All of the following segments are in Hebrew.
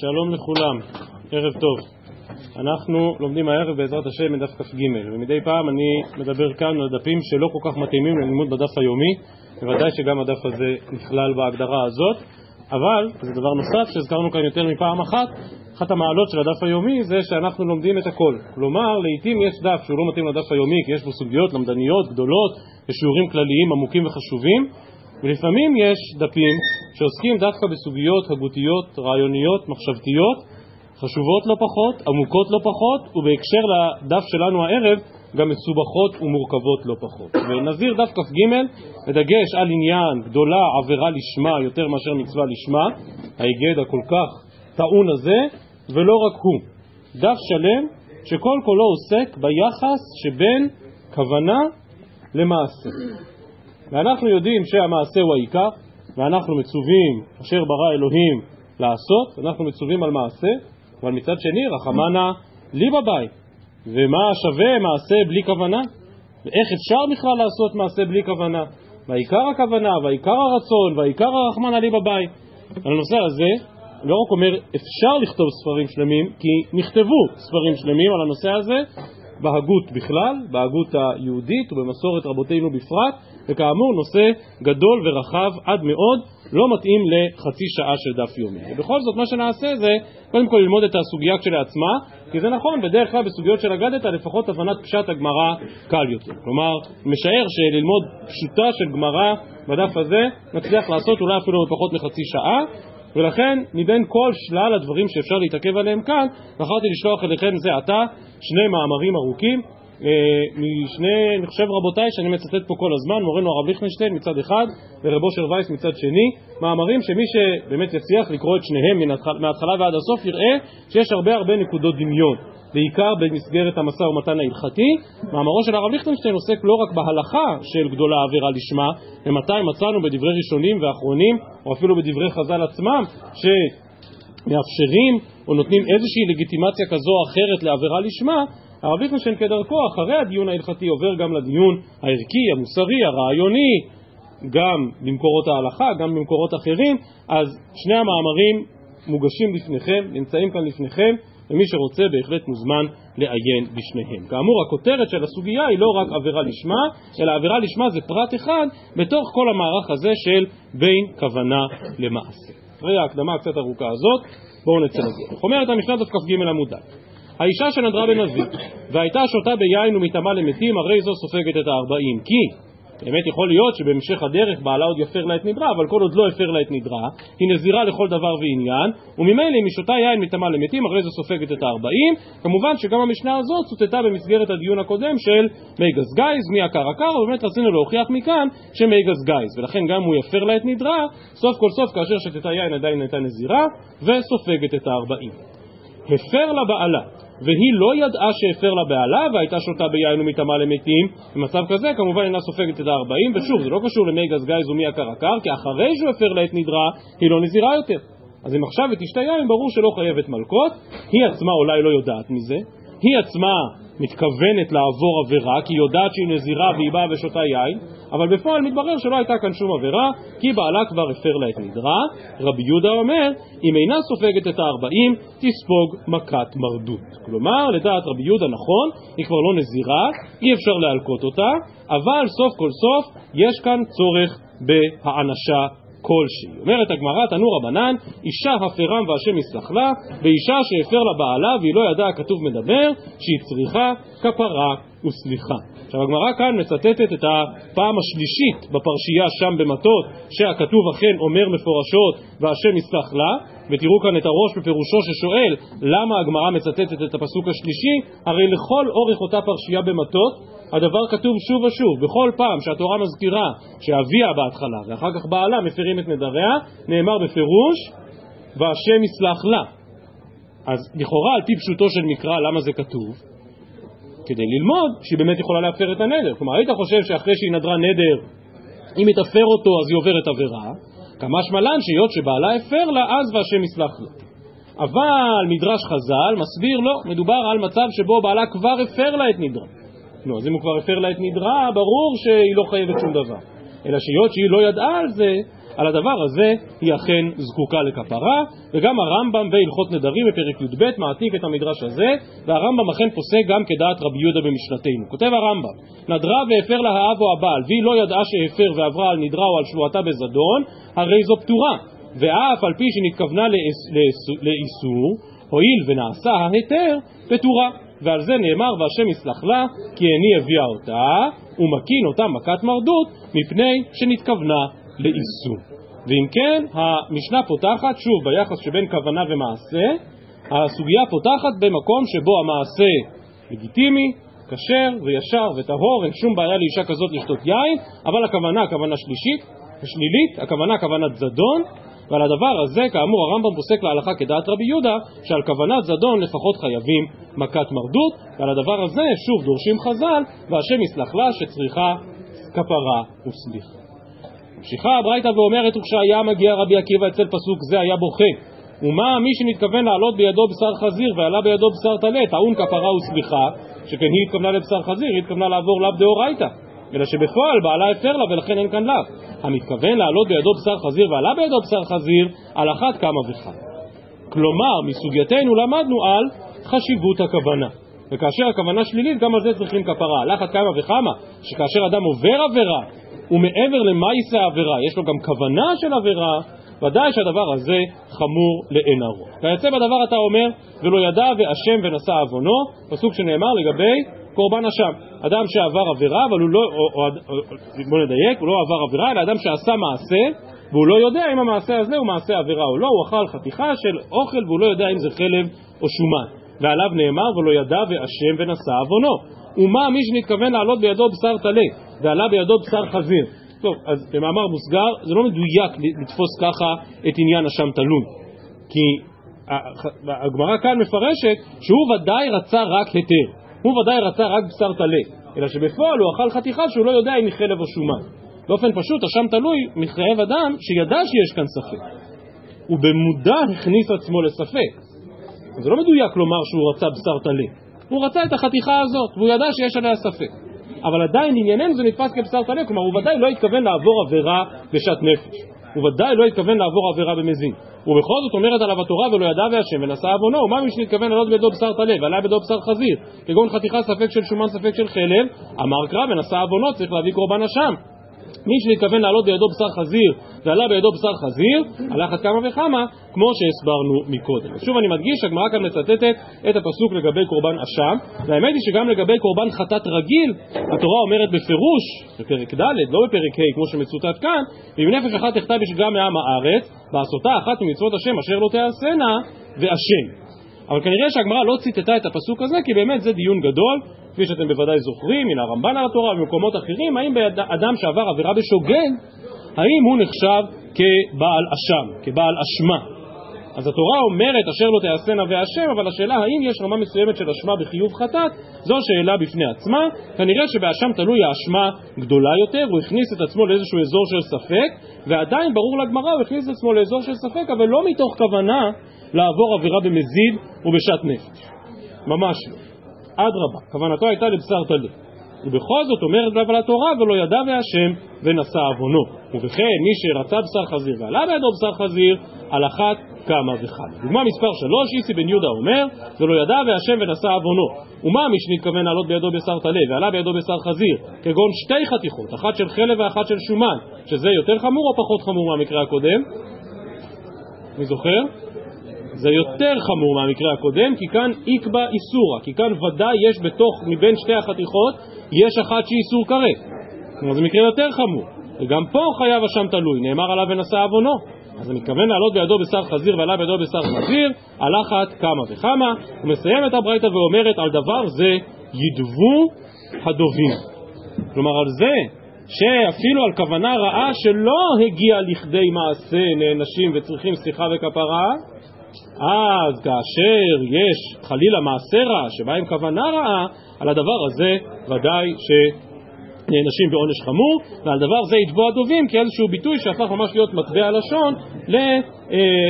שלום לכולם, ערב טוב. אנחנו לומדים הערב בעזרת השם מדף כ"ג, ומדי פעם אני מדבר כאן על דפים שלא כל כך מתאימים ללימוד בדף היומי, בוודאי שגם הדף הזה נכלל בהגדרה הזאת, אבל, זה דבר נוסף שהזכרנו כאן יותר מפעם אחת, אחת המעלות של הדף היומי זה שאנחנו לומדים את הכל. כלומר, לעיתים יש דף שהוא לא מתאים לדף היומי כי יש בו סוגיות למדניות גדולות ושיעורים כלליים עמוקים וחשובים, ולפעמים יש דפים שעוסקים דווקא בסוגיות הגותיות, רעיוניות, מחשבתיות, חשובות לא פחות, עמוקות לא פחות, ובהקשר לדף שלנו הערב, גם מסובכות ומורכבות לא פחות. ונזיר דף כ"ג, בדגש על עניין גדולה עבירה לשמה יותר מאשר מצווה לשמה, ההיגד הכל כך טעון הזה, ולא רק הוא. דף שלם שכל כולו עוסק ביחס שבין כוונה למעשה. ואנחנו יודעים שהמעשה הוא העיקר, ואנחנו מצווים, אשר ברא אלוהים, לעשות, אנחנו מצווים על מעשה, אבל מצד שני, רחמנה לי בבית. ומה שווה מעשה בלי כוונה? ואיך אפשר בכלל לעשות מעשה בלי כוונה? והעיקר הכוונה, והעיקר הרצון, והעיקר הרחמנה לי בבית. על הנושא הזה, לא רק אומר אפשר לכתוב ספרים שלמים, כי נכתבו ספרים שלמים על הנושא הזה, בהגות בכלל, בהגות היהודית ובמסורת רבותינו בפרט, וכאמור נושא גדול ורחב עד מאוד, לא מתאים לחצי שעה של דף יומי. ובכל זאת מה שנעשה זה קודם כל ללמוד את הסוגיה כשלעצמה, כי זה נכון, בדרך כלל בסוגיות של אגדתא לפחות הבנת פשט הגמרא קל יותר. כלומר, משער שללמוד פשוטה של גמרא בדף הזה נצליח לעשות אולי אפילו בפחות מחצי שעה, ולכן מבין כל שלל הדברים שאפשר להתעכב עליהם כאן, בחרתי לשלוח אליכם זה עתה שני מאמרים ארוכים משני, אני חושב רבותיי, שאני מצטט פה כל הזמן, מורנו הרב ליכטנשטיין מצד אחד ורב אושר וייס מצד שני, מאמרים שמי שבאמת יצליח לקרוא את שניהם מההתחלה ועד הסוף יראה שיש הרבה הרבה נקודות דמיון בעיקר במסגרת המשא ומתן ההלכתי. מאמרו של הרב ליכטנשטיין עוסק לא רק בהלכה של גדולה עבירה לשמה, ומתי מצאנו בדברי ראשונים ואחרונים, או אפילו בדברי חז"ל עצמם, שמאפשרים או נותנים איזושהי לגיטימציה כזו או אחרת לעבירה לשמה, הרב ליכטנשטיין כדרכו, אחרי הדיון ההלכתי עובר גם לדיון הערכי, המוסרי, הרעיוני, גם במקורות ההלכה, גם במקורות אחרים, אז שני המאמרים מוגשים לפניכם, נמצאים כאן לפניכם, ומי שרוצה בהחלט מוזמן לעיין בשניהם. כאמור, הכותרת של הסוגיה היא לא רק עבירה לשמה, אלא עבירה לשמה זה פרט אחד בתוך כל המערך הזה של בין כוונה למעשה. אחרי ההקדמה הקצת ארוכה הזאת, בואו נצא לדרך. אומרת המשנה דף כ"ג עמוד ד' האישה שנדרה בנזיר והייתה שותה ביין ומטמאה למתים, הרי זו סופגת את הארבעים. כי באמת יכול להיות שבהמשך הדרך בעלה עוד יפר לה את נדרה, אבל כל עוד לא הפר לה את נדרה, היא נזירה לכל דבר ועניין, וממילא אם היא שותה יין מטמא למתים, אחרי זה סופגת את הארבעים. כמובן שגם המשנה הזאת צוטטה במסגרת הדיון הקודם של מי גז גייז, מי עקר עקר, ובאמת רצינו להוכיח מכאן שמי גז גייז, ולכן גם הוא יפר לה את נדרה, סוף כל סוף כאשר שתתה יין עדיין הייתה נזירה, וסופגת את הארבעים. הפר לה בעלה והיא לא ידעה שהפר לה בעלה והייתה שותה ביין ומטמאה למתים. במצב כזה כמובן אינה סופגת את הארבעים ושוב זה לא קשור למי גז גז ומי עקר כי אחרי שהוא הפר לה את נדרה היא לא נזירה יותר. אז אם עכשיו היא תשתה יין ברור שלא חייבת מלקות. היא עצמה אולי לא יודעת מזה. היא עצמה מתכוונת לעבור עבירה כי היא יודעת שהיא נזירה והיא באה ושותה יין אבל בפועל מתברר שלא הייתה כאן שום עבירה כי בעלה כבר הפר לה את נדרה רבי יהודה אומר אם אינה סופגת את הארבעים תספוג מכת מרדות. כלומר לדעת רבי יהודה נכון היא כבר לא נזירה אי אפשר להלקות אותה אבל סוף כל סוף יש כאן צורך בהענשה כלשהי. אומרת הגמרא, תנו רבנן, אישה הפרם והשם יסלח לה, ואישה שהפר לה בעלה והיא לא ידעה כתוב מדבר, שהיא צריכה כפרה וסליחה. עכשיו הגמרא כאן מצטטת את הפעם השלישית בפרשייה שם במטות, שהכתוב אכן אומר מפורשות והשם יסלח לה, ותראו כאן את הראש בפירושו ששואל למה הגמרא מצטטת את הפסוק השלישי, הרי לכל אורך אותה פרשייה במטות הדבר כתוב שוב ושוב, בכל פעם שהתורה מזכירה שאביה בהתחלה ואחר כך בעלה מפרים את נדריה, נאמר בפירוש והשם יסלח לה. אז לכאורה על פי פשוטו של מקרא למה זה כתוב? כדי ללמוד שהיא באמת יכולה להפר את הנדר. כלומר, היית חושב שאחרי שהיא נדרה נדר, אם היא תפר אותו אז היא עוברת עבירה, כמה שמלן שהיות שבעלה הפר לה, אז והשם יסלח לה. אבל מדרש חז"ל מסביר לא, מדובר על מצב שבו בעלה כבר הפר לה את נדרה. נו, אז אם הוא כבר הפר לה את נדרה, ברור שהיא לא חייבת שום דבר. אלא שהיות שהיא לא ידעה על זה, על הדבר הזה היא אכן זקוקה לכפרה, וגם הרמב"ם בהלכות נדרים בפרק י"ב מעתיק את המדרש הזה, והרמב"ם אכן פוסק גם כדעת רבי יהודה במשנתנו. כותב הרמב"ם, נדרה והפר לה האב או הבעל, והיא לא ידעה שהפר ועברה על נדרה או על שבועתה בזדון, הרי זו פטורה, ואף על פי שנתכוונה לאיסור, הואיל ונעשה ההיתר, פטורה. ועל זה נאמר והשם יסלח לה כי איני הביאה אותה ומקין אותה מכת מרדות מפני שנתכוונה לאיסור. ואם כן, המשנה פותחת שוב ביחס שבין כוונה ומעשה, הסוגיה פותחת במקום שבו המעשה לגיטימי, כשר וישר וטהור, אין שום בעיה לאישה כזאת לשתות יין, אבל הכוונה, הכוונה שלישית, שלילית, הכוונה כוונת זדון, ועל הדבר הזה, כאמור, הרמב"ם פוסק להלכה כדעת רבי יהודה, שעל כוונת זדון לפחות חייבים מכת מרדות, ועל הדבר הזה, שוב, דורשים חז"ל, והשם יסלח לה שצריכה כפרה וסליחה. ממשיכה הברייתא ואומרת, וכשהיה מגיע רבי עקיבא אצל פסוק זה היה בוכה. ומה מי שנתכוון לעלות בידו בשר חזיר ועלה בידו בשר טלה, טעון כפרה וסליחה, שכן היא התכוונה לבשר חזיר, היא התכוונה לעבור לאו דאורייתא. אלא שבפועל בעלה הפר לה ולכן אין כאן לאו. המתכוון לעלות בידו בשר חזיר ועלה בידו בשר חזיר, על אחת כמה וכמה. כלומר, מסוגייתנו למדנו על חשיבות הכוונה. וכאשר הכוונה שלילית, גם על זה צריכים כפרה. על אחת כמה וכמה, שכאשר אדם עובר עבירה, ומעבר למעשה העבירה, יש לו גם כוונה של עבירה, ודאי שהדבר הזה חמור לאין ערוך. כיוצא בדבר אתה אומר, ולא ידע ואשם ונשא עוונו, פסוק שנאמר לגבי קורבן אשם. אדם שעבר עבירה, אבל הוא לא, או, או, או, בוא נדייק, הוא לא עבר עבירה, אלא אדם שעשה מעשה, והוא לא יודע אם המעשה הזה הוא מעשה עבירה או לא, הוא אכל חתיכה של אוכל והוא לא יודע אם זה חלב או שומן. ועליו נאמר, ולא ידע ואשם ונשא עוונו. ומה מי שנתכוון לעלות בידו בשר טלה, ועלה בידו בשר חזיר. טוב, אז במאמר מוסגר, זה לא מדויק לתפוס ככה את עניין אשם תלוי. כי הגמרא כאן מפרשת שהוא ודאי רצה רק היתר. הוא ודאי רצה רק בשר טלה, אלא שבפועל הוא אכל חתיכה שהוא לא יודע אם היא חלב או שומן. באופן פשוט, אשם תלוי מחייב אדם שידע שיש כאן ספק. הוא במודע הכניס עצמו לספק. זה לא מדויק לומר שהוא רצה בשר טלה. הוא רצה את החתיכה הזאת, והוא ידע שיש עליה ספק. אבל עדיין ענייננו זה נתפס כבשר טלה, כלומר הוא ודאי לא התכוון לעבור עבירה בשעת נפש. הוא ודאי לא התכוון לעבור עבירה במזין. ובכל זאת אומרת עליו התורה ולא ידע והשם ונשא עוונו, ומה מי שנתכוון לעלות בידו בשר טלה ועלה בידו בשר חזיר, כגון חתיכה ספק של שומן ספק של חלב, אמר קרא ונשא עוונו, צריך להביא קורבן אשם. מי שנתכוון לעלות בידו בשר חזיר ועלה בידו בשר חזיר, על אחת כמה וכמה, כמו שהסברנו מקודם. שוב אני מדגיש, הגמרא כאן מצטטת את הפסוק לגבי קורבן אשם, והאמת היא שגם לגבי קורבן חטאת רגיל, התורה אומרת בפירוש, בפרק ד', לא בפרק ה' כמו שמצוטט כאן, ואם נפש אחת תכתב גם מעם הארץ, בעשותה אחת ממצוות השם אשר לא תעשנה, ואשם. אבל כנראה שהגמרא לא ציטטה את הפסוק הזה, כי באמת זה דיון גדול, כפי שאתם בוודאי זוכרים, מן הרמב"ן על התורה ובמקומות אחרים, האם אדם שעבר עבירה בשוגג, האם הוא נחשב כבעל אשם, כבעל אשמה. אז התורה אומרת אשר לא תעשנה ואשם, אבל השאלה האם יש רמה מסוימת של אשמה בחיוב חטאת, זו שאלה בפני עצמה. כנראה שבאשם תלוי האשמה גדולה יותר, הוא הכניס את עצמו לאיזשהו אזור של ספק, ועדיין ברור לגמרא, הוא הכניס את עצמו לאזור של ספק, אבל לא מתוך כוונה לעבור עבירה במזיד ובשעת נפש. ממש לא. אדרבה, כוונתו הייתה לבשר טלה. ובכל זאת אומרת על התורה ולא ידע והשם ונשא עוונו. ובכן מי שרצה בשר חזיר ועלה בידו בשר חזיר על אחת כמה וכמה. דוגמה מספר שלוש, איסי בן יהודה אומר ולא ידע והשם ונשא עוונו. ומה מי שנתכוון לעלות בידו בשר טלה ועלה בידו בשר חזיר כגון שתי חתיכות, אחת של חלב ואחת של שומן, שזה יותר חמור או פחות חמור מהמקרה הקודם? מי זוכר? זה יותר חמור מהמקרה הקודם, כי כאן איקבא איסורא, כי כאן ודאי יש בתוך, מבין שתי החתיכות, יש אחת שהיא איסור כרת. כלומר זה מקרה יותר חמור. וגם פה חייב אשם תלוי, נאמר עליו ונשא עוונו. אז אני מתכוון לעלות בידו בשר חזיר ועלה בידו בשר חזיר, על אחת כמה וכמה, ומסיימת הברייתא ואומרת על דבר זה ידבו הדובים. כלומר על זה שאפילו על כוונה רעה שלא הגיעה לכדי מעשה נענשים וצריכים סליחה וכפרה, אז כאשר יש חלילה מעשה רע שבא עם כוונה רעה, על הדבר הזה ודאי שנענשים בעונש חמור, ועל דבר זה יתבוע הדובים כאיזשהו ביטוי שהפך ממש להיות מטבע לשון, ל, אה,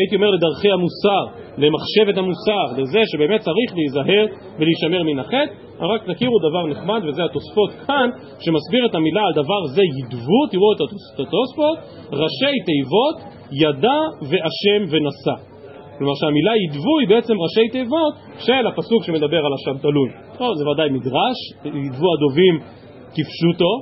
הייתי אומר, לדרכי המוסר, למחשבת המוסר, לזה שבאמת צריך להיזהר ולהישמר מן החטא. רק תכירו דבר נחמד, וזה התוספות כאן, שמסביר את המילה על דבר זה ידבו, תראו את התוספות, ראשי תיבות, ידע ואשם ונשא. כלומר שהמילה ידבו היא בעצם ראשי תיבות של הפסוק שמדבר על השם תלוי. טוב, זה ודאי מדרש, ידבו הדובים כפשוטו,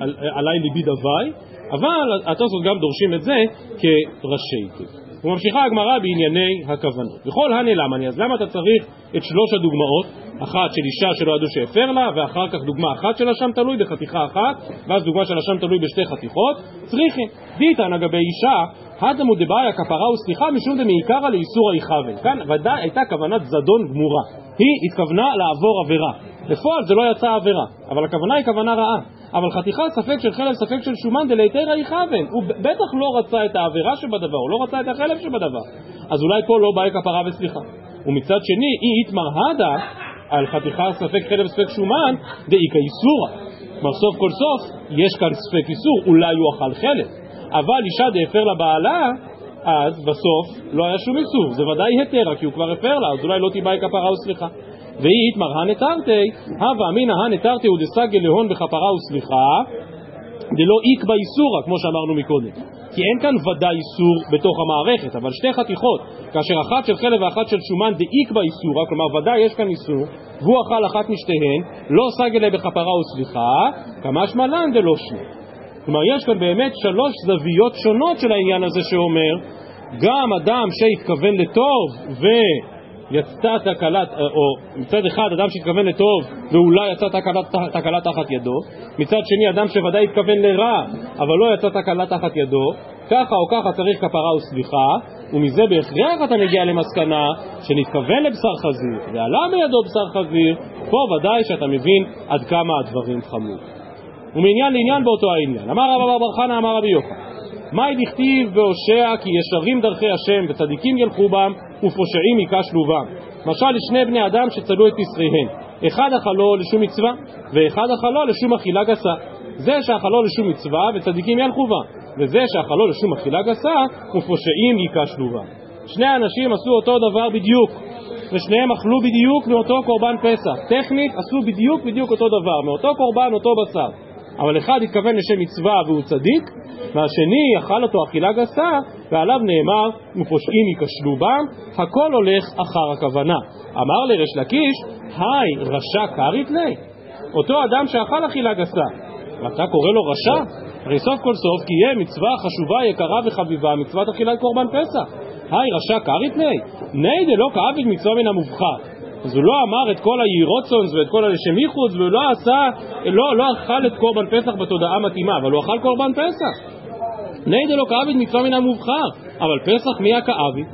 על, עליי ליבי דווי, אבל התוספות גם דורשים את זה כראשי תיבות. וממשיכה הגמרא בענייני הכוונות. וכל הנלמני, אז למה אתה צריך את שלוש הדוגמאות? אחת של אישה שלא ידעו שהפר לה, ואחר כך דוגמה אחת של אשם תלוי בחתיכה אחת, ואז דוגמה של אשם תלוי בשתי חתיכות. צריכים. דיתן אגבי אישה, הדמו דבעיה כפרה וסליחה משום דמעיקרא לאיסור היכוון. כאן ודאי הייתה כוונת זדון גמורה. היא התכוונה לעבור עבירה. בפועל זה לא יצא עבירה, אבל הכוונה היא כוונה רעה. אבל חתיכה ספק של חלב ספק של שומן דלהיתרא יכוון. הוא בטח לא רצה את העבירה שבדבר, הוא לא רצה את החלב שבדבר. אז אולי פה לא באי כפרה וסליחה. ומצד שני, אי איתמר הדה על חתיכה ספק חלב ספק שומן דאיכא איסורא. כלומר סוף כל סוף יש כאן ספק איסור, אולי הוא אכל חלב. אבל אישה דהפר לבעלה, אז בסוף לא היה שום איסור, זה ודאי היתרה, כי הוא כבר הפר לה, אז אולי לא תיבאי כפרה וסליחה. ואי איתמר הנתרתי, הווה אמינא הנתרתי ודסגל להון בכפרה וסליחה, דלא איקבא איסורא, כמו שאמרנו מקודם. כי אין כאן ודאי איסור בתוך המערכת, אבל שתי חתיכות, כאשר אחת של חלב ואחת של שומן דאיקבא איסורא, כלומר ודאי יש כאן איסור, והוא אכל אחת משתיהן, לא סגלה בכפרה וסליחה, כמשמע לן דלא שני. כלומר יש כאן באמת שלוש זוויות שונות של העניין הזה שאומר, גם אדם שהתכוון לטוב ו... יצאה תקלה, או מצד אחד אדם שהתכוון לטוב ואולי יצאה תקלה, תקלה תחת ידו, מצד שני אדם שוודאי התכוון לרע אבל לא יצאה תקלה תחת ידו, ככה או ככה צריך כפרה וסליחה, ומזה בהכרח אתה מגיע למסקנה שנתכוון לבשר חזיר ועלה מידו בשר חזיר, פה ודאי שאתה מבין עד כמה הדברים חמור. ומעניין לעניין באותו העניין. אמר רבא בר בר חנא אמר רבי יוחנן מאי דכתיב בהושע כי ישרים דרכי השם וצדיקים ילכו בם ופושעים יקש שלובם. משל לשני בני אדם שצלו את פסריהם, אחד אכלו לשום מצווה ואחד אכלו לשום אכילה גסה. זה שאכלו לשום מצווה וצדיקים ילכו בה, וזה שאכלו לשום אכילה גסה ופושעים יקש שלובם. שני אנשים עשו אותו דבר בדיוק, ושניהם אכלו בדיוק מאותו קורבן פסח. טכנית עשו בדיוק בדיוק אותו דבר, מאותו קורבן אותו בשר. אבל אחד התכוון לשם מצווה והוא צדיק, והשני אכל אותו אכילה גסה, ועליו נאמר, ופושעים ייכשלו בם, הכל הולך אחר הכוונה. אמר לריש לקיש, היי, רשע קרית לי? אותו אדם שאכל אכילה גסה, ואתה קורא לו רשע? הרי סוף כל סוף יהיה מצווה חשובה, יקרה וחביבה, מצוות אכילת קורבן פסח. היי, רשע קרית לי? ני דלא כאב מצווה מן המובחר. אז הוא לא אמר את כל הירוצונס ואת כל הלשם ייחוץ והוא לא עשה, לא, לא אכל את קורבן פסח בתודעה מתאימה, אבל הוא אכל קורבן פסח. נידא לא כאבית מצווה מן המובחר, אבל פסח מי הכאבית?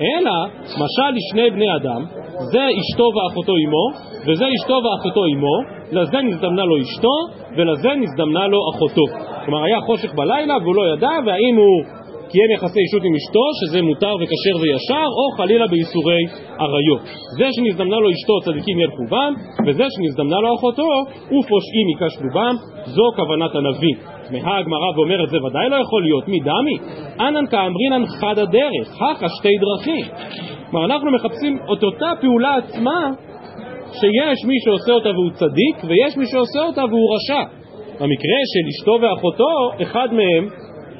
אלא משל לשני בני אדם, זה אשתו ואחותו אמו, וזה אשתו ואחותו אמו, לזה נזדמנה לו אשתו, ולזה נזדמנה לו אחותו. כלומר היה חושך בלילה והוא לא ידע, והאם הוא קיים יחסי אישות עם אשתו, שזה מותר וכשר וישר, או חלילה בייסורי עריות. זה שנזדמנה לו אשתו צדיקים ילכו בם, וזה שנזדמנה לו אחותו, ופושעים ייכשלו בם, זו כוונת הנביא. תמהה הגמרא ואומרת זה ודאי לא יכול להיות, מי דמי? אנן כאמרינן חד הדרך, הכה שתי דרכים. כלומר אנחנו מחפשים את אותה פעולה עצמה שיש מי שעושה אותה והוא צדיק, ויש מי שעושה אותה והוא רשע. במקרה של אשתו ואחותו, אחד מהם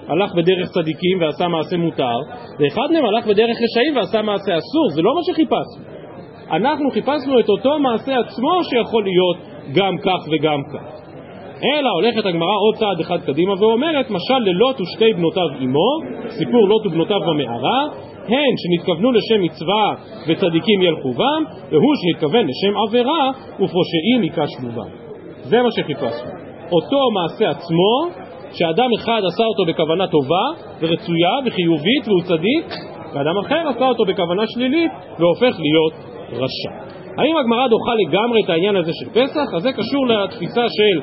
הלך בדרך צדיקים ועשה מעשה מותר, ואחד מהם הלך בדרך רשעים ועשה מעשה אסור, זה לא מה שחיפשנו. אנחנו חיפשנו את אותו מעשה עצמו שיכול להיות גם כך וגם כך. אלא הולכת הגמרא עוד צעד אחד קדימה ואומרת, משל ללוט ושתי בנותיו עמו, סיפור לוט ובנותיו במערה, הן שנתכוונו לשם מצווה וצדיקים ילכו בם, והוא שנתכוון לשם עבירה ופושעים ייכשלו בם. זה מה שחיפשנו. אותו מעשה עצמו שאדם אחד עשה אותו בכוונה טובה ורצויה וחיובית והוא צדיק, ואדם אחר עשה אותו בכוונה שלילית והופך להיות רשע. האם הגמרא דוחה לגמרי את העניין הזה של פסח? אז זה קשור לתפיסה של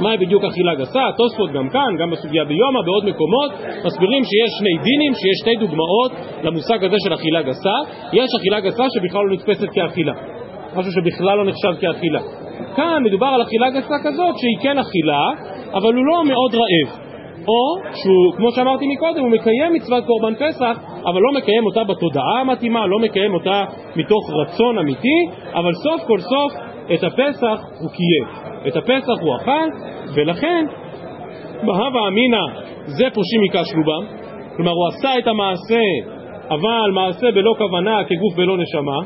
מהי בדיוק אכילה גסה, התוספות גם כאן, גם בסוגיה ביומא, בעוד מקומות, מסבירים שיש שני דינים, שיש שתי דוגמאות למושג הזה של אכילה גסה. יש אכילה גסה שבכלל לא נתפסת כאכילה, משהו שבכלל לא נחשב כאכילה. כאן מדובר על אכילה גסה כזאת שהיא כן אכילה, אבל הוא לא מאוד רעב. או שהוא, כמו שאמרתי מקודם, הוא מקיים מצוות קורבן פסח, אבל לא מקיים אותה בתודעה המתאימה, לא מקיים אותה מתוך רצון אמיתי, אבל סוף כל סוף את הפסח הוא קיים, את הפסח הוא אכל, ולכן בהווה אמינא זה פושעים היכה שלובם, כלומר הוא עשה את המעשה, אבל מעשה בלא כוונה כגוף בלא נשמה,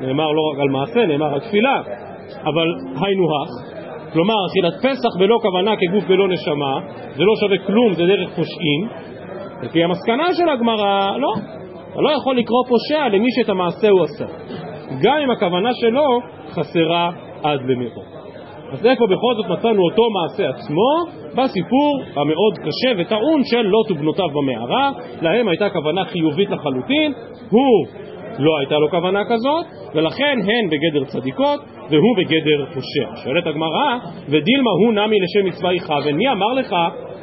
נאמר לא רק על מעשה, נאמר על תפילה, אבל היינו הך, כלומר אכילת פסח בלא כוונה כגוף בלא נשמה, זה לא שווה כלום, זה דרך פושעים, לפי המסקנה של הגמרא, לא, אתה לא יכול לקרוא פושע למי שאת המעשה הוא עשה, גם אם הכוונה שלו חסרה עד למאוד. אז איפה בכל זאת מצאנו אותו מעשה עצמו? בסיפור המאוד קשה וטעון של לוט ובנותיו במערה, להם הייתה כוונה חיובית לחלוטין, הוא לא הייתה לו כוונה כזאת, ולכן הן בגדר צדיקות והוא בגדר פושע. שואלת הגמרא, ודילמה הוא נמי לשם מצווה יכוון, מי אמר לך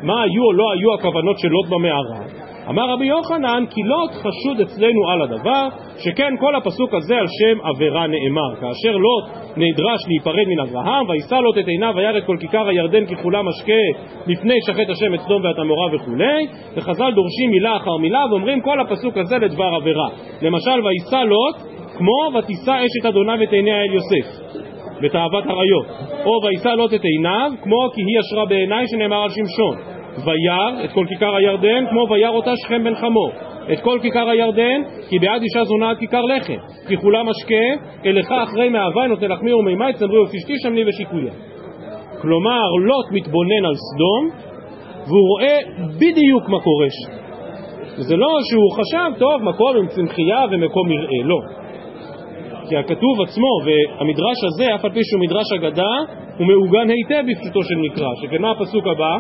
מה היו או לא היו הכוונות של לוט במערה? אמר רבי יוחנן, כי לוט חשוד אצלנו על הדבר, שכן כל הפסוק הזה על שם עבירה נאמר. כאשר לוט נדרש להיפרד מן אברהם, וישא לוט את עיניו וירא את כל כיכר הירדן ככולה משקה לפני שחט השם את סדום ואת עמורה וכולי, וחז"ל דורשים מילה אחר מילה ואומרים כל הפסוק הזה לדבר עבירה. למשל, וישא לוט כמו ותישא אשת אדוניו את עיניה אל יוסף. בתאוות עריות, או וישא לוט את עיניו, כמו כי היא ישרה בעיניי שנאמר על שמשון. וירא את כל כיכר הירדן כמו וירא אותה שכם בן חמור את כל כיכר הירדן כי בעד אישה זונה עד כיכר לחם כי כולה משקה אליך אחרי מאהבה נותן לחמי ומימי צמרי ופשתי שמני ושיקויה כלומר לוט מתבונן על סדום והוא רואה בדיוק מה קורה שם. זה לא שהוא חשב, טוב, מקום עם צמחייה ומקום מרעה, לא כי הכתוב עצמו והמדרש הזה, אף על פי שהוא מדרש אגדה, הוא מעוגן היטב בפשוטו של מקרא, שכן מה הפסוק הבא?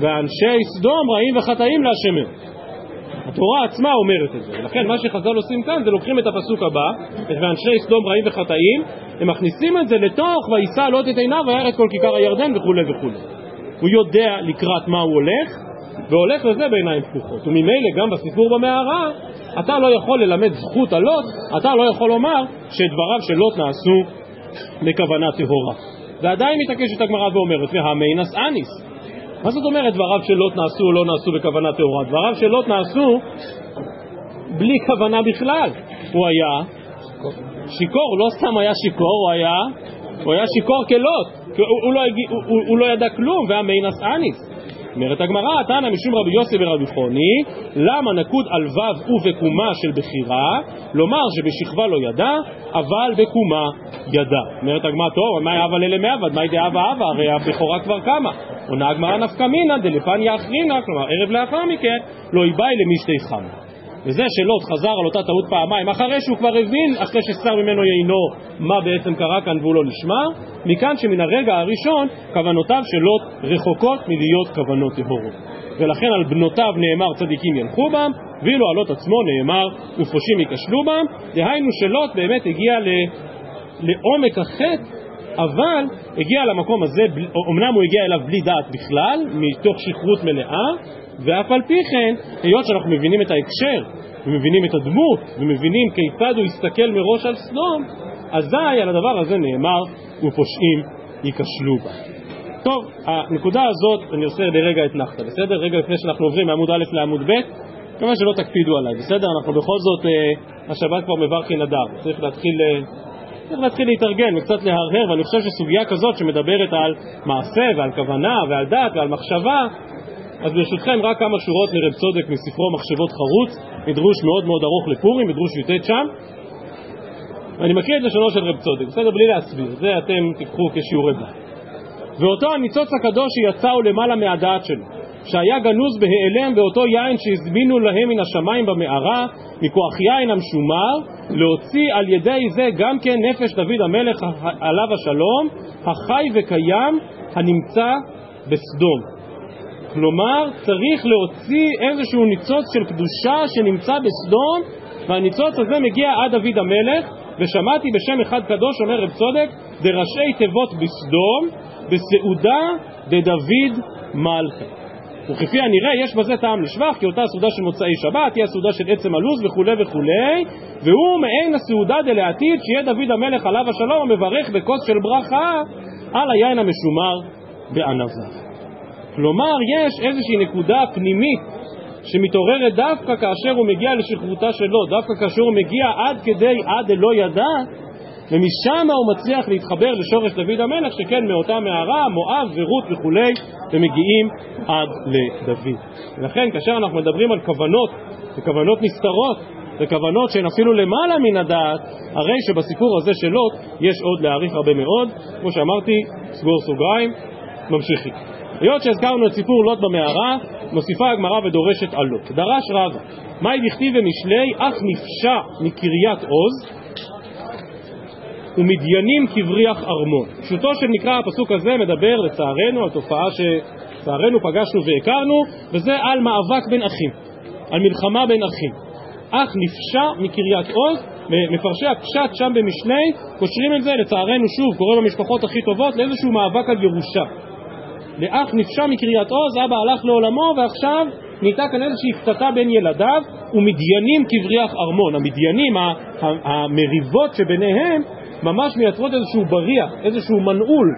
ואנשי סדום רעים וחטאים להשם התורה עצמה אומרת את זה, ולכן מה שחז"ל עושים כאן זה לוקחים את הפסוק הבא, את ואנשי סדום רעים וחטאים, הם מכניסים את זה לתוך וישא לוט את עיניו וירא את כל כיכר הירדן וכולי וכולי. הוא יודע לקראת מה הוא הולך, והולך לזה בעיניים פקוחות. וממילא גם בסיפור במערה, אתה לא יכול ללמד זכות על לוט, אתה לא יכול לומר שדבריו של לוט נעשו בכוונה טהורה. ועדיין מתעקשת הגמרא ואומרת, והמינס אניס, מה זאת אומרת דבריו של לוט נעשו או לא נעשו בכוונה טהורה? דבריו של לוט נעשו בלי כוונה בכלל. הוא היה שיכור, לא סתם היה שיכור, הוא היה, הוא היה שיכור כלוט, הוא, הוא, לא, הוא, הוא, לא ידע כלום, והיה מיינס אניס. אומרת הגמרא, תנא משום רבי יוסי ורבי חוני, למה נקוד על ו' ובקומה של בחירה, לומר שבשכבה לא ידע, אבל בקומה ידע. אומרת הגמרא, טוב, מה יאבה ללה מעבד, מה ידעה ואהבה, הרי הבכורה כבר קמה. עונה הגמרא נפקא מינא דלפניה אחרינא, כלומר ערב לאחר מכן, לא יבאי למשתי חמא. וזה שלוט חזר על אותה טעות פעמיים, אחרי שהוא כבר הבין, אחרי שסר ממנו יינו, מה בעצם קרה כאן והוא לא נשמע, מכאן שמן הרגע הראשון, כוונותיו של לוט רחוקות מלהיות כוונות טהורות. ולכן על בנותיו נאמר צדיקים ילכו בם, ואילו על לוט עצמו נאמר ופושעים ייכשלו בם, דהיינו שלוט באמת הגיע ל... לעומק החטא אבל הגיע למקום הזה, אמנם הוא הגיע אליו בלי דעת בכלל, מתוך שכרות מלאה, ואף על פי כן, היות שאנחנו מבינים את ההקשר, ומבינים את הדמות, ומבינים כיצד הוא הסתכל מראש על סדום, אזי על הדבר הזה נאמר, ופושעים ייכשלו בה. טוב, הנקודה הזאת, אני עושה לרגע אתנחתא, בסדר? רגע לפני שאנחנו עוברים מעמוד א' לעמוד ב', כמובן שלא תקפידו עליי, בסדר? אנחנו בכל זאת, אה, השבת כבר מברכין אדר, צריך להתחיל... אה, צריך להתחיל להתארגן וקצת להרהר, ואני חושב שסוגיה כזאת שמדברת על מעשה ועל כוונה ועל דת ועל מחשבה, אז ברשותכם רק כמה שורות מרב צודק מספרו מחשבות חרוץ, מדרוש מאוד מאוד ארוך לפורים, מדרוש י"ט שם. ואני מקריא את לשונו של רב צודק, בסדר? בלי להסביר, זה אתם תיקחו כשיעורי בית. ואותו הניצוץ הקדוש שיצאו למעלה מהדעת שלו, שהיה גנוז בהיעלם באותו יין שהזמינו להם מן השמיים במערה, מכוח יין המשומר, להוציא על ידי זה גם כן נפש דוד המלך עליו השלום, החי וקיים, הנמצא בסדום. כלומר, צריך להוציא איזשהו ניצוץ של קדושה שנמצא בסדום, והניצוץ הזה מגיע עד דוד המלך, ושמעתי בשם אחד קדוש, אומר רב צודק, דראשי תיבות בסדום, בסעודה דדוד מלכה. וכפי הנראה יש בזה טעם לשבח, כי אותה הסעודה של מוצאי שבת היא הסעודה של עצם הלו"ז וכולי וכולי, והוא מעין הסעודה דלעתיד שיהיה דוד המלך עליו השלום המברך בכוס של ברכה על היין המשומר בענווה. כלומר, יש איזושהי נקודה פנימית שמתעוררת דווקא כאשר הוא מגיע לשכבותה שלו, דווקא כאשר הוא מגיע עד כדי עד אלא ידע, ומשם הוא מצליח להתחבר לשורש דוד המלך, שכן מאותה מערה, מואב ורות וכולי, ומגיעים עד לדוד. ולכן כאשר אנחנו מדברים על כוונות, וכוונות נסתרות, וכוונות שהן אפילו למעלה מן הדעת, הרי שבסיפור הזה של לוט יש עוד להעריך הרבה מאוד. כמו שאמרתי, סגור סוגריים, ממשיכים. היות שהזכרנו את סיפור לוט במערה, מוסיפה הגמרא ודורשת על לוט. דרש רבא, מהי דכתיב במשלי, אך נפשע מקריית עוז, ומדיינים כבריח ארמון. פשוטו של מקרא הפסוק הזה מדבר לצערנו על תופעה שלצערנו פגשנו והכרנו, וזה על מאבק בין אחים, על מלחמה בין אחים. אך נפשע מקריית עוז, מפרשי הפשט שם במשלי קושרים את זה, לצערנו שוב, קורה במשפחות הכי טובות, לאיזשהו מאבק על ירושה. לאח נפשע מקריית עוז, אבא הלך לעולמו ועכשיו נהייתה כאן איזושהי קטטה בין ילדיו ומדיינים כבריח ארמון. המדיינים, המריבות שביניהם, ממש מייצרות איזשהו בריח, איזשהו מנעול,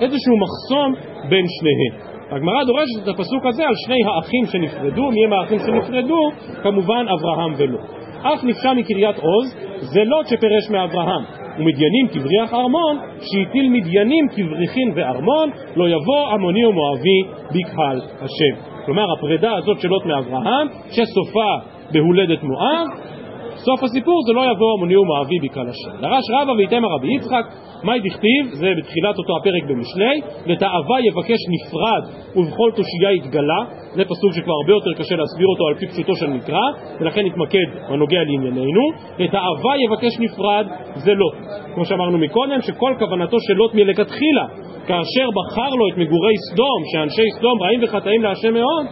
איזשהו מחסום בין שניהם. הגמרא דורשת את הפסוק הזה על שני האחים שנפרדו, מי הם האחים שנפרדו? כמובן אברהם ולוט. אח נפשע מקריית עוז, זה לוט שפירש מאברהם. ומדיינים כבריח ארמון, שהטיל מדיינים כבריחין וארמון, לא יבוא עמוני ומואבי בקהל השם. כלומר, הפרידה הזאת של לוט מאברהם, שסופה בהולדת מואב, סוף הסיפור זה לא יבוא עמוני ומואבי בקהל השם. דרש רבא ויתמר רבי יצחק, מהי דכתיב? זה בתחילת אותו הפרק במשלי, לתאווה יבקש נפרד ובכל תושייה יתגלה, זה פסוק שכבר הרבה יותר קשה להסביר אותו על פי פשוטו של מקרא, ולכן נתמקד בנוגע לענייננו. לתאווה יבקש נפרד זה לוט. כמו שאמרנו מקודם, שכל כוונתו של לוט מלכתחילה, כאשר בחר לו את מגורי סדום, שאנשי סדום רעים וחטאים להשם מאוד,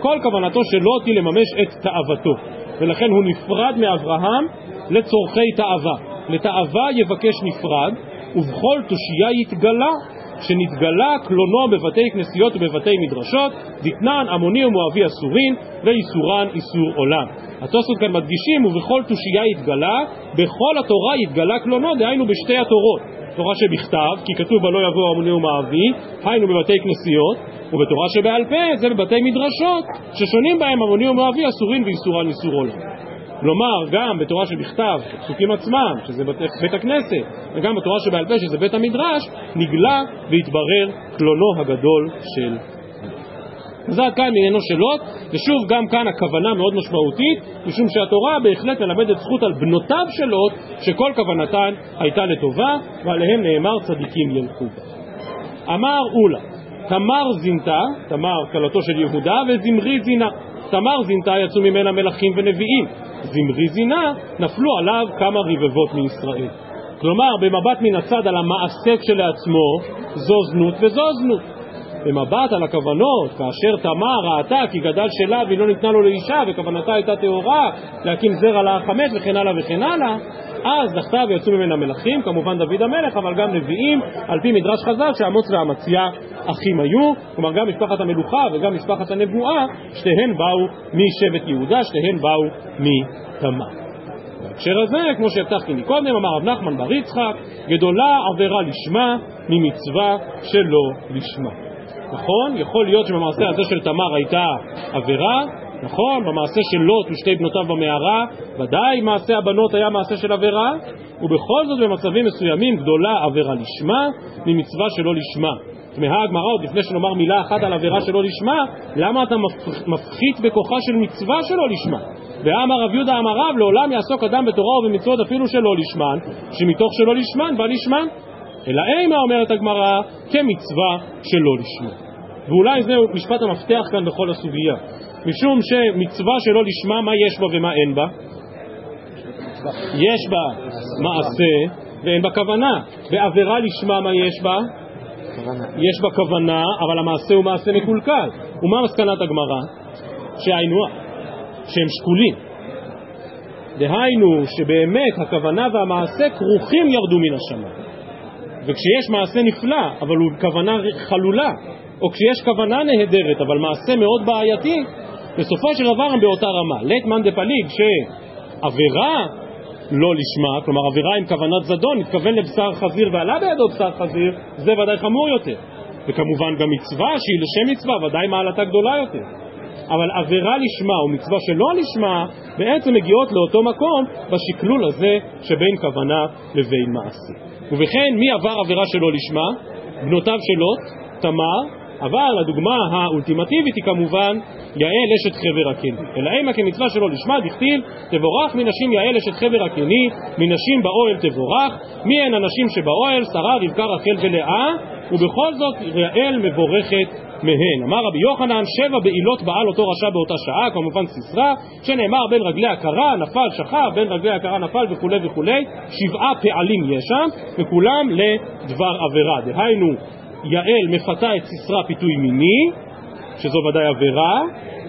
כל כוונתו של לוט היא לממש את תאוותו. ולכן הוא נפרד מאברהם לצורכי תאווה. לתאווה יבקש נפרד, ובכל תושייה יתגלה, שנתגלה קלונו בבתי כנסיות ובבתי מדרשות, דתנן עמוני ומואבי אסורין, ואיסורן איסור עולם. התוספות כאן מדגישים, ובכל תושייה יתגלה, בכל התורה יתגלה קלונו, דהיינו בשתי התורות. תורה שבכתב, כי כתוב לא יבוא עמוני ומואבי, היינו בבתי כנסיות, ובתורה שבעל פה זה בבתי מדרשות, ששונים בהם עמוני ומואבי אסורין ואיסורן איסור עולם. כלומר, גם בתורה שבכתב, פסוקים עצמם, שזה בית, בית הכנסת, וגם בתורה שבעל פה, שזה בית המדרש, נגלה והתברר קלונו הגדול של זה כאן בעניינו של לוט, ושוב גם כאן הכוונה מאוד משמעותית, משום שהתורה בהחלט מלמדת זכות על בנותיו של לוט, שכל כוונתן הייתה לטובה, ועליהם נאמר צדיקים ילכו. אמר אולה, תמר זינתה, תמר כלתו של יהודה, וזמרי זינה. תמר זינתה יצאו ממנה מלכים ונביאים, זמרי זינה נפלו עליו כמה רבבות מישראל. כלומר, במבט מן הצד על המעשה כשלעצמו, זו זנות וזו זנות. במבט על הכוונות, כאשר תמר ראתה כי גדל שלה והיא לא ניתנה לו לאישה וכוונתה הייתה טהורה להקים זרע לחמש וכן הלאה וכן הלאה, אז זכתה ויצאו ממנה מלכים, כמובן דוד המלך, אבל גם נביאים, על פי מדרש חז"ל שאמוץ ואמציה אחים היו, כלומר גם משפחת המלוכה וגם משפחת הנבואה, שתיהן באו משבט יהודה, שתיהן באו מתמר. בהקשר הזה, כמו שהבטחתי מקודם, אמר רב נחמן בר יצחק, גדולה עבירה לשמה ממצווה שלא לשמה. נכון? יכול להיות שבמעשה הזה של תמר הייתה עבירה, נכון? במעשה של לוט ושתי בנותיו במערה, ודאי מעשה הבנות היה מעשה של עבירה, ובכל זאת במצבים מסוימים גדולה עבירה לשמה ממצווה שלא לשמה. תמהה הגמרא עוד לפני שנאמר מילה אחת על עבירה שלא לשמה, למה אתה מפחית בכוחה של מצווה שלא לשמה? ואמר רב יהודה אמר רב, לעולם יעסוק אדם בתורה ובמצוות אפילו שלא לשמן, שמתוך שלא לשמן בא לשמן. אלא אימה אומרת הגמרא כמצווה שלא לשמה. ואולי זהו משפט המפתח כאן בכל הסוגיה. משום שמצווה שלא לשמה, מה יש בה ומה אין בה? יש בה מעשה ואין בה כוונה. בעבירה לשמה מה יש בה? יש בה כוונה, אבל המעשה הוא מעשה מקולקל. ומה מסקנת הגמרא? שהיינו, שהם שקולים. דהיינו שבאמת הכוונה והמעשה כרוכים ירדו מן השמיים. וכשיש מעשה נפלא, אבל הוא כוונה חלולה, או כשיש כוונה נהדרת, אבל מעשה מאוד בעייתי, בסופו של דבר הם באותה רמה. לית מאן דפליג שעבירה לא לשמה, כלומר עבירה עם כוונת זדון, מתכוון לבשר חזיר ועלה בידו בשר חזיר, זה ודאי חמור יותר. וכמובן גם מצווה שהיא לשם מצווה, ודאי מעלתה גדולה יותר. אבל עבירה לשמה או מצווה שלא לשמה בעצם מגיעות לאותו מקום בשקלול הזה שבין כוונה לבין מעשה. ובכן, מי עבר עבירה שלא לשמה? בנותיו של לוט, תמר, אבל הדוגמה האולטימטיבית היא כמובן יעל אשת חבר הקני. אלא אימה כמצווה שלא לשמה, דכתיב תבורך מנשים יעל אשת חבר הקני, מנשים באוהל תבורך, מי הן הנשים שבאוהל? שרה, רבקה, רחל ולאה, ובכל זאת יעל מבורכת מהן. אמר רבי יוחנן, שבע בעילות בעל אותו רשע באותה שעה, כמובן סיסרא, שנאמר בין רגלי הכרה נפל שכב, בין רגלי הכרה נפל וכולי וכולי, שבעה פעלים יש שם, וכולם לדבר עבירה. דהיינו, יעל מפתה את סיסרא פיתוי מיני, שזו ודאי עבירה,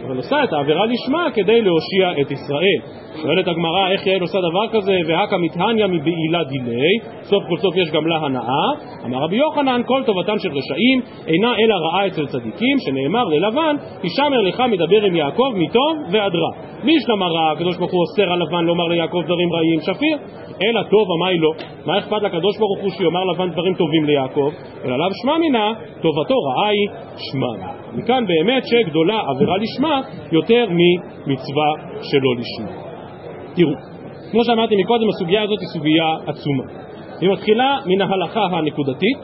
אבל עושה את העבירה לשמה כדי להושיע את ישראל. שואלת הגמרא איך יעל עושה דבר כזה, והכא מתהניה מבעילה דילי, סוף כל סוף יש גם לה הנאה. אמר רבי יוחנן, כל טובתם של רשעים אינה אלא רעה אצל צדיקים, שנאמר ללבן, הישמר לך מדבר עם יעקב מטוב ועד רע. מי ישלם הרע, הקדוש ברוך הוא אוסר על לבן לומר ליעקב דברים רעים, שפיר, אלא טוב עמי לא. מה אכפת לקדוש ברוך הוא שיאמר לבן דברים טובים ליעקב, אלא לאו שמע מינה, טובתו רעה היא שמע. מכאן באמת שגדולה עבירה לשמה יותר ממצווה שלא לשמה. תראו, כמו שאמרתי מקודם, הסוגיה הזאת היא סוגיה עצומה. היא מתחילה מן ההלכה הנקודתית,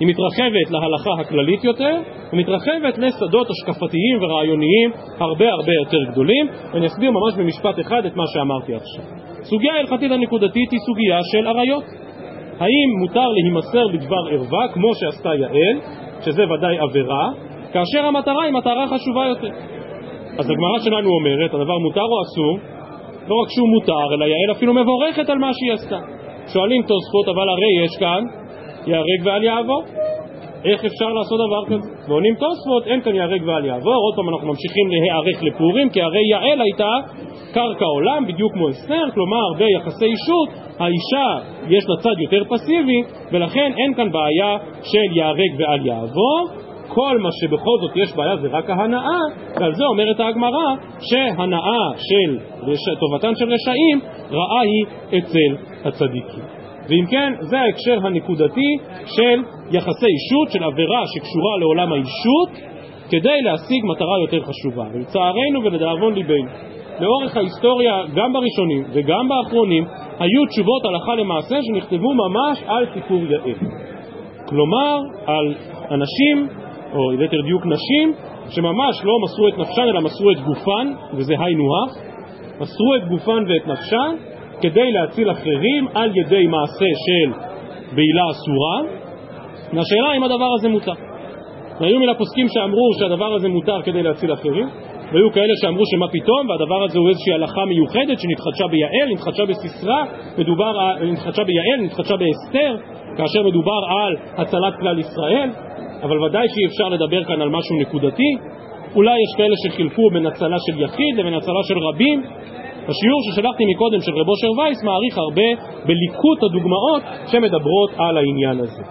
היא מתרחבת להלכה הכללית יותר, ומתרחבת לשדות השקפתיים ורעיוניים הרבה הרבה יותר גדולים, ואני אסביר ממש במשפט אחד את מה שאמרתי עכשיו. סוגיה ההלכתית הנקודתית היא סוגיה של עריות. האם מותר להימסר בדבר ערווה, כמו שעשתה יעל, שזה ודאי עבירה, כאשר המטרה היא מטרה חשובה יותר. אז הגמרא שלנו אומרת, הדבר מותר או אסור? לא רק שהוא מותר, אלא יעל אפילו מבורכת על מה שהיא עשתה. שואלים תוספות, אבל הרי יש כאן ייהרג ואל יעבור. איך אפשר לעשות דבר כזה? ועונים תוספות, אין כאן ייהרג ואל יעבור. עוד פעם אנחנו ממשיכים להיערך לפורים, כי הרי יעל הייתה קרקע עולם, בדיוק כמו אסתר, כלומר ביחסי אישות, האישה יש לה צד יותר פסיבי, ולכן אין כאן בעיה של ייהרג ואל יעבור. כל מה שבכל זאת יש בעיה זה רק ההנאה, ועל זה אומרת ההגמרא שהנאה של טובתן של רשעים רעה היא אצל הצדיקים. ואם כן, זה ההקשר הנקודתי של יחסי אישות, של עבירה שקשורה לעולם האישות, כדי להשיג מטרה יותר חשובה. ולצערנו ולדאבון ליבנו, לאורך ההיסטוריה, גם בראשונים וגם באחרונים, היו תשובות הלכה למעשה שנכתבו ממש על סיפור יעל. כלומר, על אנשים או ליתר דיוק נשים, שממש לא מסרו את נפשן אלא מסרו את גופן, וזה היינו הך, מסרו את גופן ואת נפשן כדי להציל אחרים על ידי מעשה של בעילה אסורה, והשאלה אם הדבר הזה מותר. והיו מן הפוסקים שאמרו שהדבר הזה מותר כדי להציל אחרים, והיו כאלה שאמרו שמה פתאום, והדבר הזה הוא איזושהי הלכה מיוחדת שנתחדשה ביעל, נתחדשה בסיסרא, נתחדשה ביעל, נתחדשה באסתר, כאשר מדובר על הצלת כלל ישראל, אבל ודאי שאי אפשר לדבר כאן על משהו נקודתי. אולי יש כאלה שחילקו בין הצלה של יחיד לבין הצלה של רבים. השיעור ששלחתי מקודם של רב אושר וייס מעריך הרבה בליקוט הדוגמאות שמדברות על העניין הזה.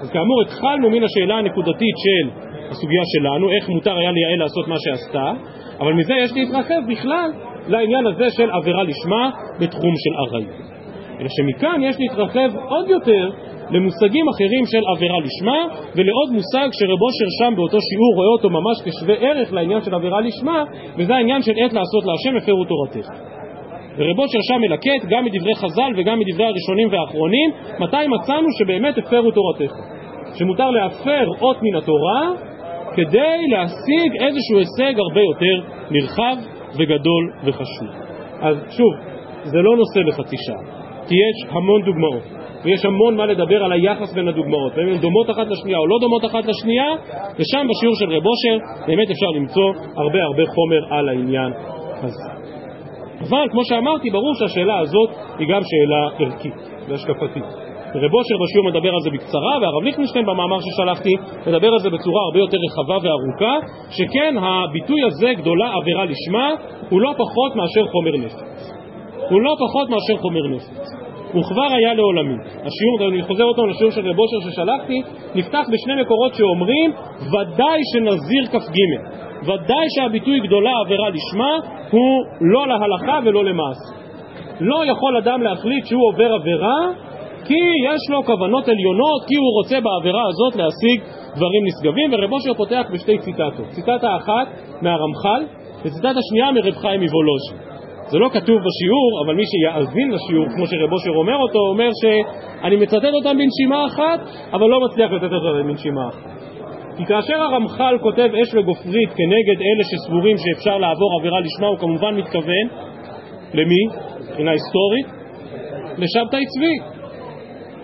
אז כאמור התחלנו מן השאלה הנקודתית של הסוגיה שלנו, איך מותר היה לייעל לעשות מה שעשתה, אבל מזה יש להתרחב בכלל לעניין הזה של עבירה לשמה בתחום של עריות. אלא שמכאן יש להתרחב עוד יותר למושגים אחרים של עבירה לשמה ולעוד מושג שרב אושר שם באותו שיעור רואה אותו ממש כשווה ערך לעניין של עבירה לשמה וזה העניין של עת לעשות להשם הפרו תורתך. ורב אושר שם מלקט גם מדברי חז"ל וגם מדברי הראשונים והאחרונים מתי מצאנו שבאמת הפרו תורתך. שמותר להפר אות מן התורה כדי להשיג איזשהו הישג הרבה יותר נרחב וגדול וחשוב. אז שוב, זה לא נושא לחצי שעה, כי יש המון דוגמאות. ויש המון מה לדבר על היחס בין הדוגמאות, והן דומות אחת לשנייה או לא דומות אחת לשנייה, ושם בשיעור של רב אושר באמת אפשר למצוא הרבה הרבה חומר על העניין הזה. אבל כמו שאמרתי, ברור שהשאלה הזאת היא גם שאלה ערכית והשקפתית. רב אושר בשיעור מדבר על זה בקצרה, והרב ליכטנשטיין במאמר ששלחתי מדבר על זה בצורה הרבה יותר רחבה וארוכה, שכן הביטוי הזה, גדולה עבירה לשמה, הוא לא פחות מאשר חומר נפץ. הוא לא פחות מאשר חומר נפץ. הוא כבר היה לעולמי. השיעור, אני חוזר אותו לשיעור של רב אושר ששלחתי, נפתח בשני מקורות שאומרים ודאי שנזיר כ"ג, ודאי שהביטוי גדולה עבירה לשמה הוא לא להלכה ולא למעשה. לא יכול אדם להחליט שהוא עובר עבירה כי יש לו כוונות עליונות, כי הוא רוצה בעבירה הזאת להשיג דברים נשגבים, ורב אושר פותח בשתי ציטטות. ציטטה אחת מהרמח"ל, וציטטה שנייה מרב חיים מוולוז'ין. זה לא כתוב בשיעור, אבל מי שיאזין לשיעור, כמו שרב אושר אומר אותו, אומר שאני מצטט אותם בנשימה אחת, אבל לא מצליח לצטט אותם בנשימה אחת. כי כאשר הרמח"ל כותב אש וגופרית כנגד אלה שסבורים שאפשר לעבור עבירה לשמה, הוא כמובן מתכוון למי? מבחינה היסטורית? לשבתאי צבי.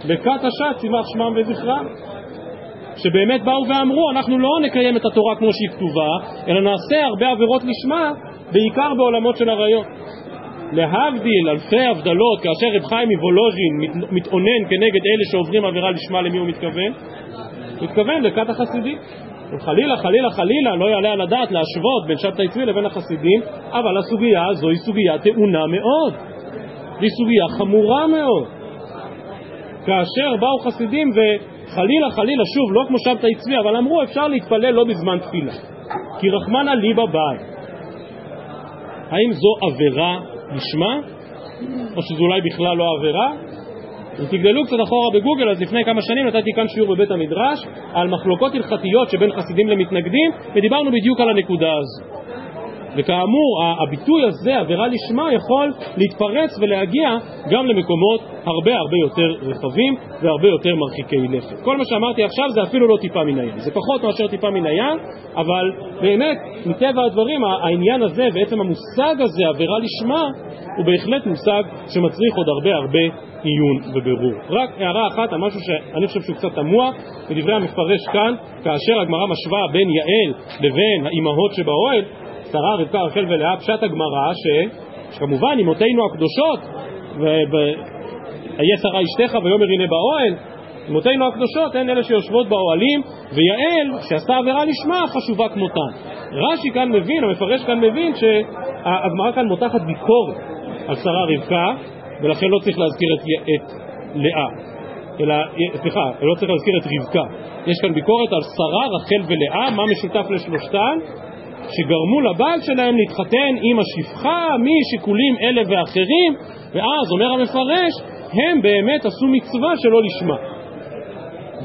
בכת השת צימח שמם וזכרם. שבאמת באו ואמרו, אנחנו לא נקיים את התורה כמו שהיא כתובה, אלא נעשה הרבה עבירות לשמה, בעיקר בעולמות של עריות. להבדיל אלפי הבדלות, כאשר רב חיים מוולוז'ין מתאונן כנגד אלה שעוברים עבירה לשמה, למי הוא מתכוון? מתכוון לכת החסידים. חלילה, חלילה, חלילה, לא יעלה על הדעת להשוות בין שבתאי צבי לבין החסידים, אבל הסוגיה הזו היא סוגיה טעונה מאוד. היא סוגיה חמורה מאוד. כאשר באו חסידים וחלילה, חלילה, שוב, לא כמו שבתאי צבי, אבל אמרו אפשר להתפלל לא בזמן תפילה. כי רחמנא לי בבית. האם זו עבירה לשמה, או שזו אולי בכלל לא עבירה? אם תגדלו קצת אחורה בגוגל, אז לפני כמה שנים נתתי כאן שיעור בבית המדרש על מחלוקות הלכתיות שבין חסידים למתנגדים, ודיברנו בדיוק על הנקודה הזו. וכאמור, הביטוי הזה, עבירה לשמה, יכול להתפרץ ולהגיע גם למקומות הרבה הרבה יותר רחבים והרבה יותר מרחיקי לכת. כל מה שאמרתי עכשיו זה אפילו לא טיפה מן הים, זה פחות מאשר טיפה מן הים, אבל באמת, מטבע הדברים, העניין הזה ועצם המושג הזה, עבירה לשמה, הוא בהחלט מושג שמצריך עוד הרבה הרבה עיון ובירור. רק הערה אחת על משהו שאני חושב שהוא קצת תמוה, בדברי המפרש כאן, כאשר הגמרא משווה בין יעל לבין האימהות שבאוהל, שרה, רבקה, רחל ולאה, פשט הגמרא, ש... שכמובן אמותינו הקדושות, והיה שרה אשתך ויאמר הנה באוהל, אמותינו הקדושות הן אלה שיושבות באוהלים, ויעל, שעשתה עבירה לשמה, חשובה כמותן. רש"י כאן מבין, המפרש כאן מבין, שהגמרא כאן מותחת ביקורת על שרה רבקה, ולכן לא צריך להזכיר את, את לאה, אלא, סליחה, לא צריך להזכיר את רבקה. יש כאן ביקורת על שרה, רחל ולאה, מה משותף לשלושתן? שגרמו לבעל שלהם להתחתן עם השפחה משיקולים אלה ואחרים, ואז אומר המפרש, הם באמת עשו מצווה שלא לשמה.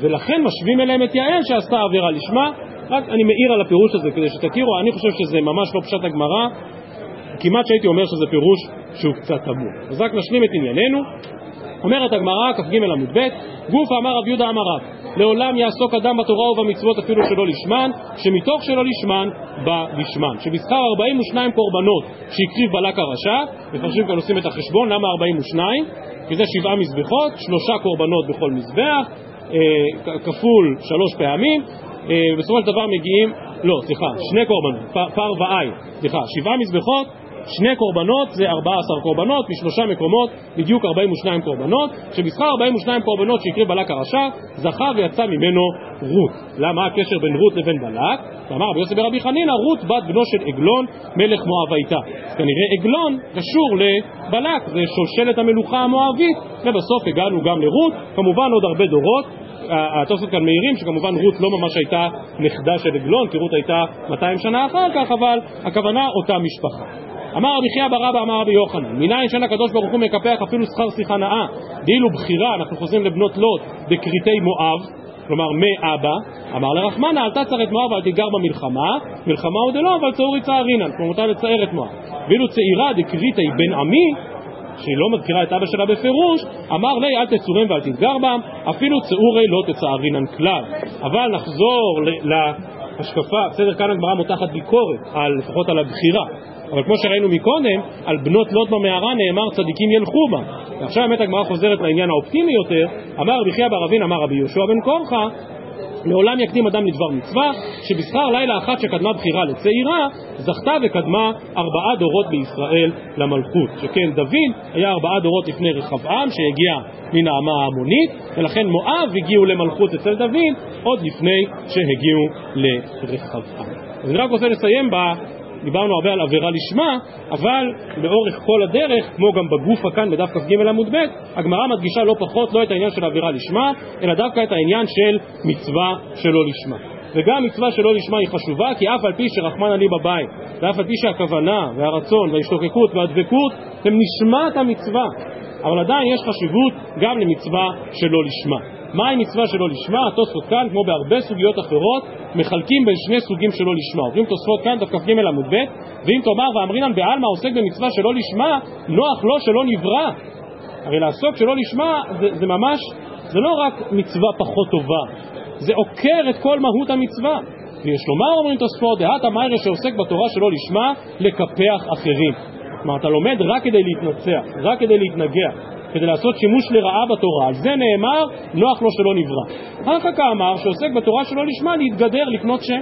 ולכן משווים אליהם את יעל שעשתה עבירה לשמה. רק אני מעיר על הפירוש הזה כדי שתכירו, אני חושב שזה ממש לא פשט הגמרא, כמעט שהייתי אומר שזה פירוש שהוא קצת תמור. אז רק נשלים את ענייננו. אומרת הגמרא, כ"ג עמוד ב', גוף אמר רב יהודה אמר רב, לעולם יעסוק אדם בתורה ובמצוות אפילו שלא לשמן, שמתוך שלא לשמן, בא לשמן. שבשכר 42 קורבנות שהקריב בלק הרשע, מפרשים כאן עושים את החשבון, למה 42? כי זה שבעה מזבחות, שלושה קורבנות בכל מזבח, אה, כפול שלוש פעמים, אה, בסופו של דבר מגיעים, לא, סליחה, שני קורבנות, פר ועין, סליחה, שבעה מזבחות שני קורבנות זה 14 קורבנות, משלושה מקומות בדיוק 42 קורבנות, שבשכר 42 קורבנות שהקריב בלק הרשע, זכה ויצא ממנו רות. למה הקשר בין רות לבין בלק? ואמר רבי יוסף ברבי חנינא, רות בת בנו של עגלון מלך מואב הייתה. כנראה עגלון קשור לבלק, זה שושלת המלוכה המואבית, ובסוף הגענו גם לרות, כמובן עוד הרבה דורות. התוספות כאן מעירים שכמובן רות לא ממש הייתה נכדה של עגלון, כי רות הייתה 200 שנה אחר כך, אבל הכוונה אותה משפחה. אמר רבי חייא בר אבא אמר רבי יוחנן, מניין שאין הקדוש ברוך הוא מקפח אפילו שכר שיחה נאה, דאילו בחירה, אנחנו חוזרים לבנות לוט, בכריתי מואב, כלומר מאבא, אמר לרחמנה אל תצר את מואב ואל תיגר במלחמה, מלחמה עוד לא, אבל צאורי צערינן, כלומר מותר לצער את מואב. ואילו צעירה דקריתי בן עמי, שהיא לא מזכירה את אבא שלה בפירוש, אמר לי אל תצורם ואל תתגר בם, אפילו צעורי לא תצערינן כלל. אבל נחזור להשקפה, בסדר, כאן הגמרא מותחת ביקורת, על, לפחות על הבחירה. אבל כמו שראינו מקודם, על בנות לוט במערה נאמר צדיקים ילכו בה. ועכשיו באמת הגמרא חוזרת לעניין האופטימי יותר, אמר רבי חייא בר אבין אמר רבי יהושע בן קורחה לעולם יקדים אדם לדבר מצווה, שבשכר לילה אחת שקדמה בחירה לצעירה, זכתה וקדמה ארבעה דורות בישראל למלכות. שכן דוד היה ארבעה דורות לפני רחבעם, שהגיע מן האמה ההמונית, ולכן מואב הגיעו למלכות אצל דוד עוד לפני שהגיעו לרחבעם. אני רק רוצה לסיים דיברנו הרבה על עבירה לשמה, אבל לאורך כל הדרך, כמו גם בגופה כאן בדף כ"ג עמוד ב', הגמרא מדגישה לא פחות לא את העניין של עבירה לשמה, אלא דווקא את העניין של מצווה שלא לשמה. וגם מצווה שלא לשמה היא חשובה, כי אף על פי שרחמנא לי בבית, ואף על פי שהכוונה והרצון וההשתוקקות והדבקות הם נשמת המצווה, אבל עדיין יש חשיבות גם למצווה שלא לשמה. מהי מצווה שלא לשמה? התוספות כאן, כמו בהרבה סוגיות אחרות, מחלקים בין שני סוגים שלא לשמה. עוברים תוספות כאן, דף כ"ג עמוד ב', ואם תאמר ואמרינן בעלמא עוסק במצווה שלא לשמה, נוח לו שלא נברא. הרי לעסוק שלא לשמה זה, זה ממש, זה לא רק מצווה פחות טובה, זה עוקר את כל מהות המצווה. ויש לומר, אומרים תוספות, דעת המיירה שעוסק בתורה שלא לשמה, לקפח אחרים. כלומר, אתה לומד רק כדי להתנצח, רק כדי להתנגח, כדי לעשות שימוש לרעה בתורה. על זה נאמר, נוח לו שלא נברא. אחר כך אמר שעוסק בתורה שלא לשמה, להתגדר, לקנות שם.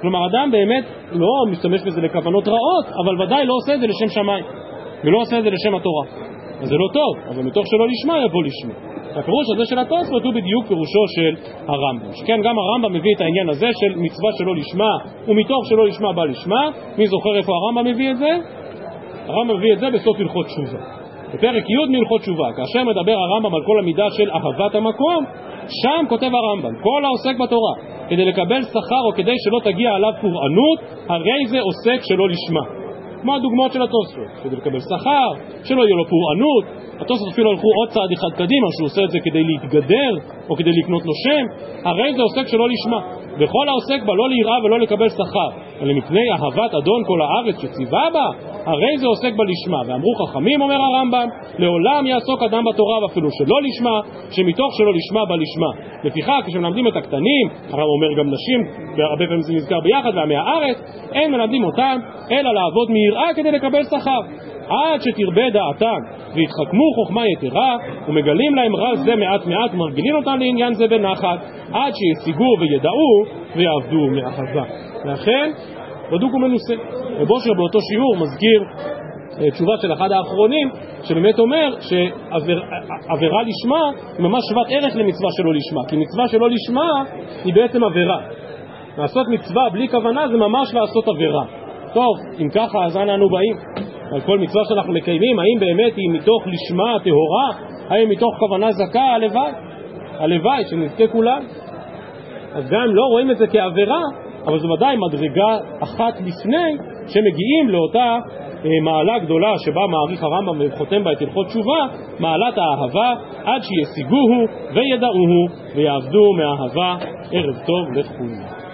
כלומר, אדם באמת לא משתמש בזה לכוונות רעות, אבל ודאי לא עושה את זה לשם שמיים, ולא עושה את זה לשם התורה. אז זה לא טוב, אבל מתוך שלא לשמה יבוא לשמה. הפירוש הזה של התוספות הוא בדיוק פירושו של הרמב"ם. שכן גם הרמב"ם מביא את העניין הזה של מצווה שלא לשמה, ומתוך שלא לשמה בא לשמה. מי זוכר איפה הרמב"ם מביא את זה? הרמב"ם מביא את זה בסוף הלכות תשובה. בפרק י' מהלכות תשובה, כאשר מדבר הרמב"ם על כל המידה של אהבת המקום, שם כותב הרמב"ם, כל העוסק בתורה כדי לקבל שכר או כדי שלא תגיע עליו פורענות, הרי זה עוסק שלא לשמה. כמו הדוגמאות של התוספות, כדי לקבל שכר, שלא יהיה לו פורענות, התוספות אפילו הלכו עוד צעד אחד קדימה, שהוא עושה את זה כדי להתגדר, או כדי לקנות לו שם, הרי זה עוסק שלא לשמה. וכל העוסק בה לא ליראה ולא לקבל שכר, אלא מפני אהבת אדון כל הארץ שציווה בה, הרי זה עוסק בה לשמה. ואמרו חכמים, אומר הרמב"ם, לעולם יעסוק אדם בתורה ואפילו שלא לשמה, שמתוך שלא לשמה בא לשמה. לפיכך, כשמלמדים את הקטנים, הרב אומר גם נשים, הרבה פעמים זה נזכר ביחד, ועמי הארץ, אין מלמדים אותם, אלא לעבוד מיראה כדי לקבל שכר. עד שתרבה דעתם ויתחכמו חוכמה יתרה ומגלים להם רז זה מעט מעט ומרגילים אותם לעניין זה בנחת עד שישיגו וידעו ויעבדו מאחזה. לכן, בדוק ומנוסה. ובושר באותו שיעור מזכיר אה, תשובה של אחד האחרונים, שבאמת אומר שעבירה לשמה היא ממש שוות ערך למצווה שלא לשמה, כי מצווה שלא לשמה היא בעצם עבירה. לעשות מצווה בלי כוונה זה ממש לעשות עבירה. טוב, אם ככה, אז אנה אנו באים? על כל מצווה שאנחנו מקיימים, האם באמת היא מתוך לשמה טהורה? האם מתוך כוונה זכה? הלוואי. הלוואי, שנזכה כולם. אז גם אם לא רואים את זה כעבירה, אבל זו ודאי מדרגה אחת לפני שמגיעים לאותה אה, מעלה גדולה שבה מעריך הרמב"ם וחותם בה את הלכות תשובה, מעלת האהבה, עד שישיגוהו וידעוהו ויעבדו מאהבה. ערב טוב לכולם.